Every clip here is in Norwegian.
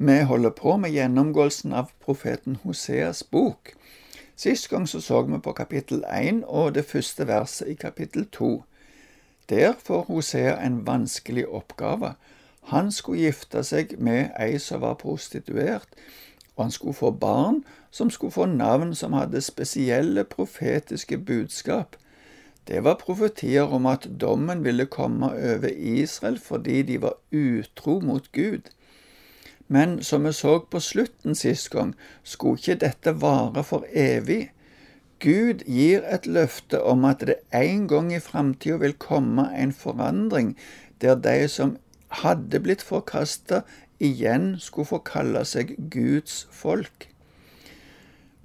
Vi holder på med gjennomgåelsen av profeten Hoseas bok. Sist gang så, så vi på kapittel 1 og det første verset i kapittel 2. Der får Hosea en vanskelig oppgave. Han skulle gifte seg med ei som var prostituert, og han skulle få barn som skulle få navn som hadde spesielle profetiske budskap. Det var profetier om at dommen ville komme over Israel fordi de var utro mot Gud. Men som vi så på slutten sist gang, skulle ikke dette vare for evig. Gud gir et løfte om at det en gang i framtida vil komme en forandring der de som hadde blitt forkasta, igjen skulle få kalle seg Guds folk.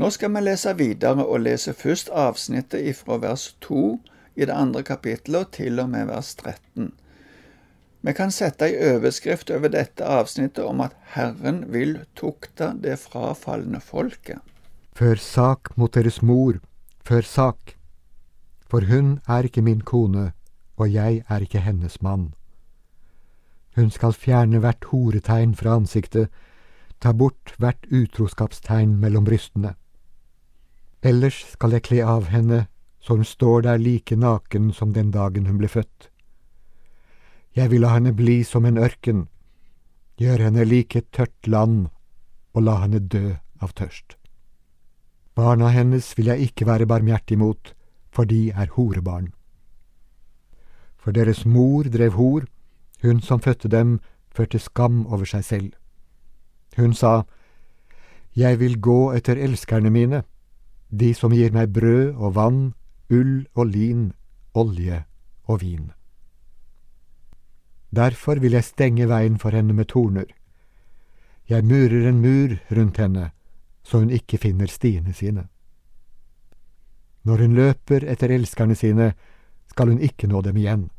Nå skal vi lese videre og lese først avsnittet fra vers 2 i det andre kapittelet til og med vers 13. Vi kan sette ei overskrift over dette avsnittet om at Herren vil tukte det frafalne folket. Før sak mot deres mor, før sak, for hun er ikke min kone, og jeg er ikke hennes mann. Hun skal fjerne hvert horetegn fra ansiktet, ta bort hvert utroskapstegn mellom brystene. Ellers skal jeg kle av henne så hun står der like naken som den dagen hun ble født. Jeg vil la henne bli som en ørken, gjør henne like et tørt land og la henne dø av tørst. Barna hennes vil jeg ikke være barmhjertig mot, for de er horebarn. For deres mor drev hor, hun som fødte dem, førte skam over seg selv. Hun sa, Jeg vil gå etter elskerne mine, de som gir meg brød og vann, ull og lin, olje og vin. Derfor vil jeg stenge veien for henne med torner. Jeg murer en mur rundt henne, så hun ikke finner stiene sine. Når hun løper etter elskerne sine, skal hun ikke nå dem igjen.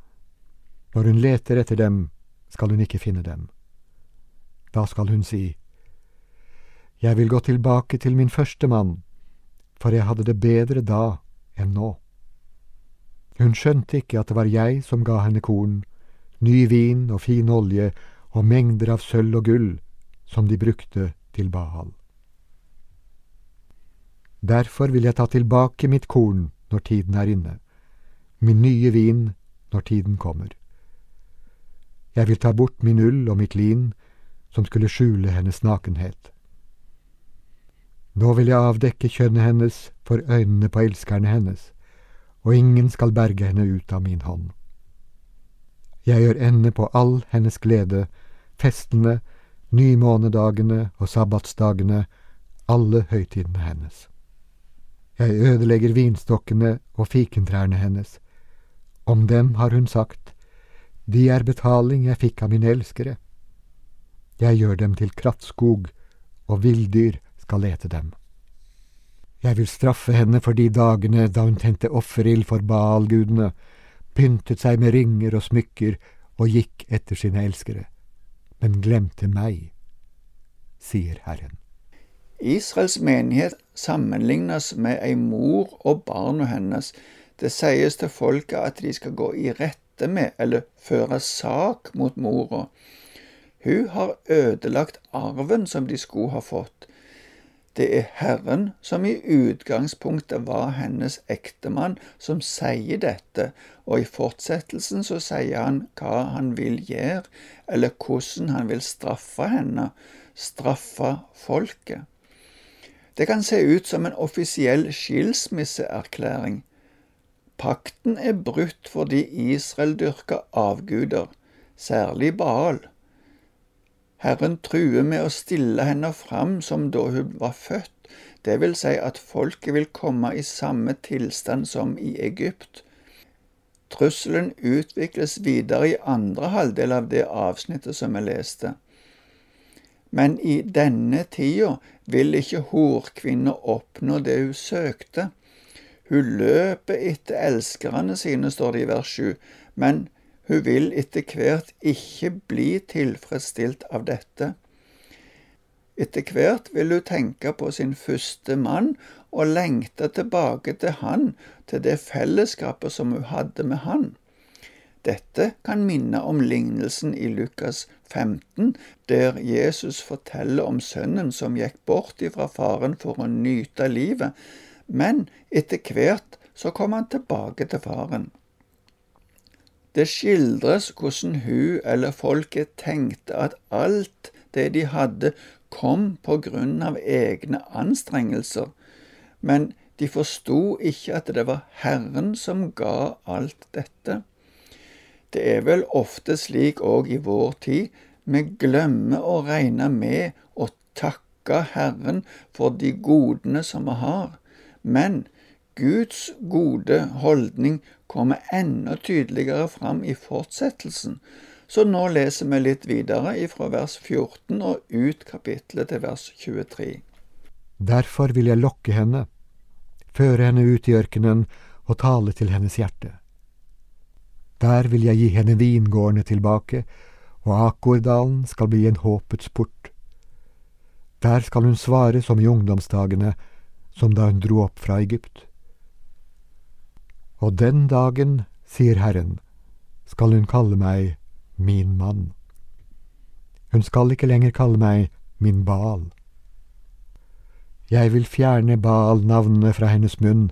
Når hun leter etter dem, skal hun ikke finne dem. Da skal hun si, Jeg vil gå tilbake til min første mann, for jeg hadde det bedre da enn nå. Hun skjønte ikke at det var jeg som ga henne korn, ny vin og fin olje og mengder av sølv og gull som de brukte til Bahal. Derfor vil jeg ta tilbake mitt korn når tiden er inne, min nye vin når tiden kommer. Jeg vil ta bort min ull og mitt lin, som skulle skjule hennes nakenhet. Nå vil jeg avdekke kjønnet hennes for øynene på elskerne hennes, og ingen skal berge henne ut av min hånd. Jeg gjør ende på all hennes glede, festene, nymånedagene og sabbatsdagene, alle høytidene hennes. Jeg ødelegger vinstokkene og fikentrærne hennes. Om dem har hun sagt, de er betaling jeg fikk av mine elskere. Jeg gjør dem til krattskog, og villdyr skal lete dem. Jeg vil straffe henne for de dagene da hun tente offerild for Baal-gudene, pyntet seg med ringer og smykker og gikk etter sine elskere, men glemte meg, sier Herren. Israels menighet sammenlignes med ei mor og barna hennes. Det sies til folket at de skal gå i rette med eller føre sak mot mora. Hun har ødelagt arven som de skulle ha fått. Det er Herren som i utgangspunktet var hennes ektemann, som sier dette, og i fortsettelsen så sier han hva han vil gjøre, eller hvordan han vil straffe henne, straffe folket. Det kan se ut som en offisiell skilsmisseerklæring. Pakten er brutt fordi Israel dyrker avguder, særlig Baal. Herren truer med å stille henne fram som da hun var født, det vil si at folket vil komme i samme tilstand som i Egypt. Trusselen utvikles videre i andre halvdel av det avsnittet som vi leste. Men i denne tida vil ikke horkvinna oppnå det hun søkte. Hun løper etter elskerne sine, står det i vers 7, men hun vil etter hvert ikke bli tilfredsstilt av dette. Etter hvert vil hun tenke på sin første mann og lengte tilbake til han, til det fellesskapet som hun hadde med han. Dette kan minne om lignelsen i Lukas 15, der Jesus forteller om sønnen som gikk bort ifra faren for å nyte livet, men etter hvert så kom han tilbake til faren. Det skildres hvordan hun eller folket tenkte at alt det de hadde, kom på grunn av egne anstrengelser, men de forsto ikke at det var Herren som ga alt dette. Det er vel ofte slik òg i vår tid, vi glemmer å regne med å takke Herren for de godene som vi har, men Guds gode holdning kommer enda tydeligere fram i fortsettelsen, så nå leser vi litt videre fra vers 14 og ut kapittelet til vers 23. Derfor vil jeg lokke henne, føre henne ut i ørkenen og tale til hennes hjerte. Der vil jeg gi henne vingårdene tilbake, og Akordalen skal bli en håpets port. Der skal hun svare som i ungdomsdagene, som da hun dro opp fra Egypt. Og den dagen, sier Herren, skal hun kalle meg min mann. Hun skal ikke lenger kalle meg min Baal. Jeg vil fjerne Baal-navnene fra hennes munn,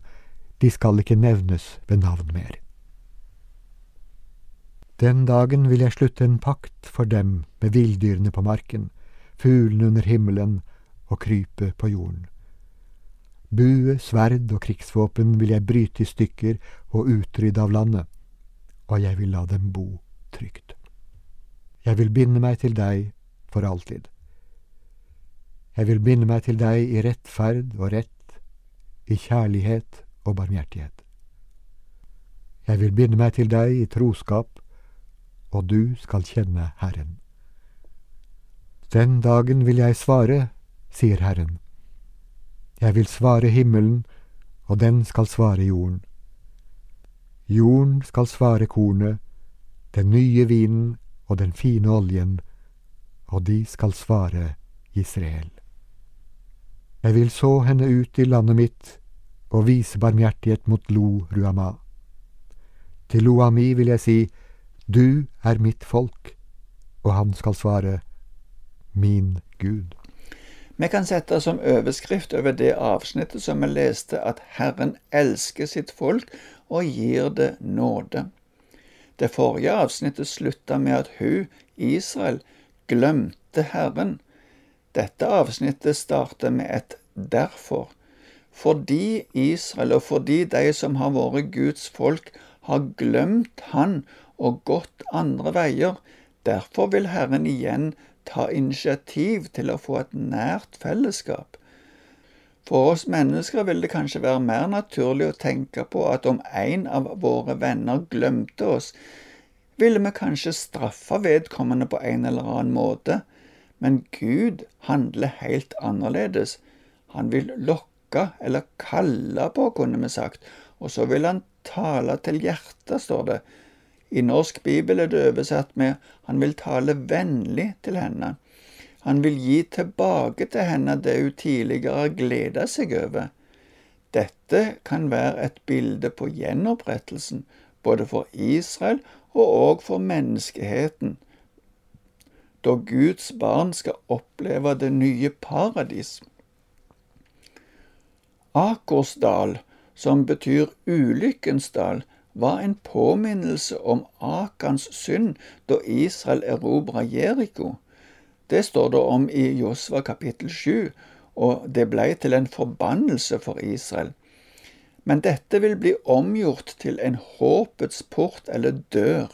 de skal ikke nevnes ved navn mer. Den dagen vil jeg slutte en pakt for dem med villdyrene på marken, fuglene under himmelen og krypet på jorden. Bue, sverd og krigsvåpen vil jeg bryte i stykker og utrydde av landet, og jeg vil la dem bo trygt. Jeg vil binde meg til deg for alltid. Jeg vil binde meg til deg i rettferd og rett, i kjærlighet og barmhjertighet. Jeg vil binde meg til deg i troskap og du skal kjenne Herren. Den dagen vil jeg svare, sier Herren. Jeg vil svare himmelen, og den skal svare jorden. Jorden skal svare kornet, den nye vinen og den fine oljen, og de skal svare Israel. Jeg vil så henne ut i landet mitt og vise barmhjertighet mot Lo Ruama. Til Loami vil jeg si, du er mitt folk, og han skal svare, min Gud. Vi kan sette som overskrift over det avsnittet som vi leste, at Herren elsker sitt folk og gir det nåde. Det forrige avsnittet slutta med at hun, Israel, glemte Herren. Dette avsnittet starter med et derfor. Fordi Israel, og fordi de som har vært Guds folk, har glemt Han og gått andre veier. Derfor vil Herren igjen ta initiativ til å få et nært fellesskap. For oss mennesker vil det kanskje være mer naturlig å tenke på at om en av våre venner glemte oss, ville vi kanskje straffe vedkommende på en eller annen måte, men Gud handler helt annerledes. Han vil lokke eller kalle på, kunne vi sagt, og så vil han tale til hjertet, står det. I norsk bibel er det oversatt med 'Han vil tale vennlig til henne'. Han vil gi tilbake til henne det hun tidligere gleda seg over. Dette kan være et bilde på gjenopprettelsen, både for Israel og òg for menneskeheten, da Guds barn skal oppleve det nye paradis. Akersdal, som betyr ulykkens dal, var en påminnelse om Akans synd da Israel erobra Jeriko. Det står det om i Josva kapittel 7, og det ble til en forbannelse for Israel. Men dette vil bli omgjort til en håpets port eller dør.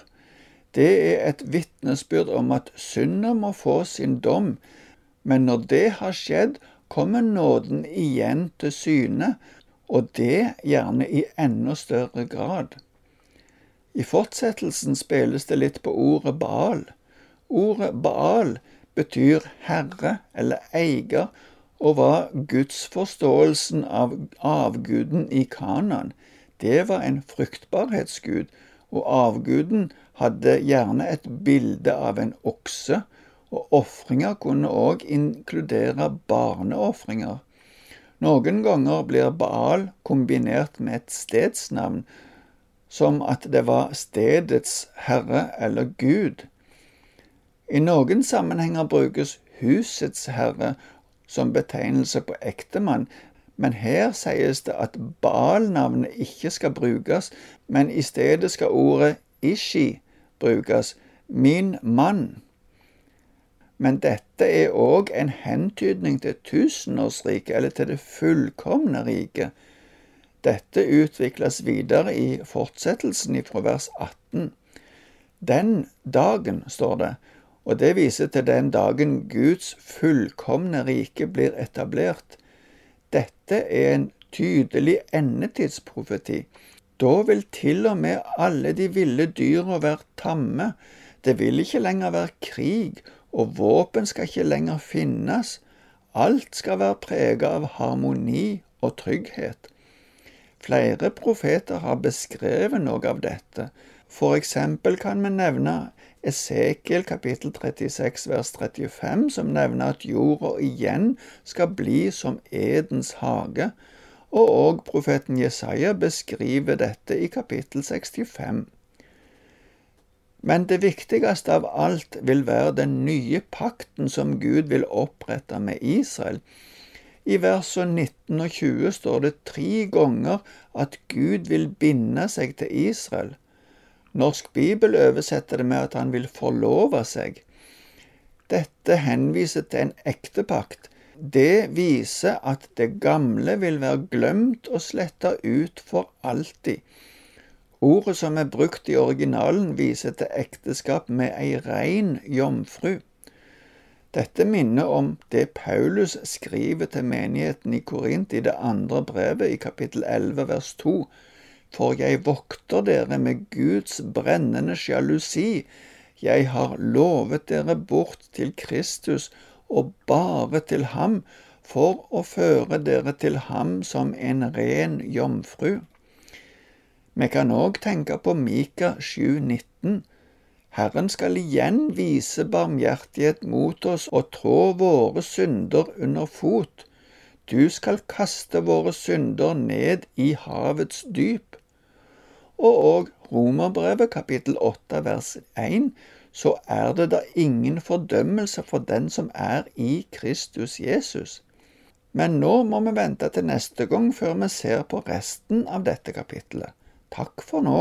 Det er et vitnesbyrd om at synder må få sin dom, men når det har skjedd, kommer nåden igjen til syne, og det gjerne i enda større grad. I fortsettelsen spilles det litt på ordet Baal. Ordet Baal betyr herre eller eier, og var gudsforståelsen av avguden i Kanan. Det var en fruktbarhetsgud, og avguden hadde gjerne et bilde av en okse, og ofringer kunne òg inkludere barneofringer. Noen ganger blir Baal kombinert med et stedsnavn, som at det var stedets herre eller Gud. I noen sammenhenger brukes husets herre som betegnelse på ektemann, men her sies det at Baal-navnet ikke skal brukes, men i stedet skal ordet Ishi brukes, min mann. Men dette er òg en hentydning til tusenårsriket, eller til det fullkomne riket. Dette utvikles videre i fortsettelsen fra vers 18. Den dagen, står det, og det viser til den dagen Guds fullkomne rike blir etablert. Dette er en tydelig endetidsprofeti. Da vil til og med alle de ville dyra være tamme. Det vil ikke lenger være krig, og våpen skal ikke lenger finnes. Alt skal være preget av harmoni og trygghet. Flere profeter har beskrevet noe av dette. For eksempel kan vi nevne Esekiel kapittel 36 vers 35, som nevner at jorda igjen skal bli som Edens hage, og òg profeten Jesaja beskriver dette i kapittel 65. Men det viktigste av alt vil være den nye pakten som Gud vil opprette med Israel. I versene 19 og 20 står det tre ganger at Gud vil binde seg til Israel. Norsk bibel oversetter det med at han vil forlove seg. Dette henviser til en ektepakt. Det viser at det gamle vil være glemt og sletta ut for alltid. Ordet som er brukt i originalen, viser til ekteskap med ei rein jomfru. Dette minner om det Paulus skriver til menigheten i Korint i det andre brevet i kapittel 11 vers 2 for jeg vokter dere med Guds brennende sjalusi. Jeg har lovet dere bort til Kristus og bare til ham, for å føre dere til ham som en ren jomfru. Vi kan òg tenke på Mika 7,19. Herren skal igjen vise barmhjertighet mot oss og trå våre synder under fot. Du skal kaste våre synder ned i havets dyp. Og òg Romerbrevet kapittel 8 vers 1, så er det da ingen fordømmelse for den som er i Kristus Jesus. Men nå må vi vente til neste gang før vi ser på resten av dette kapittelet. Takk for nå.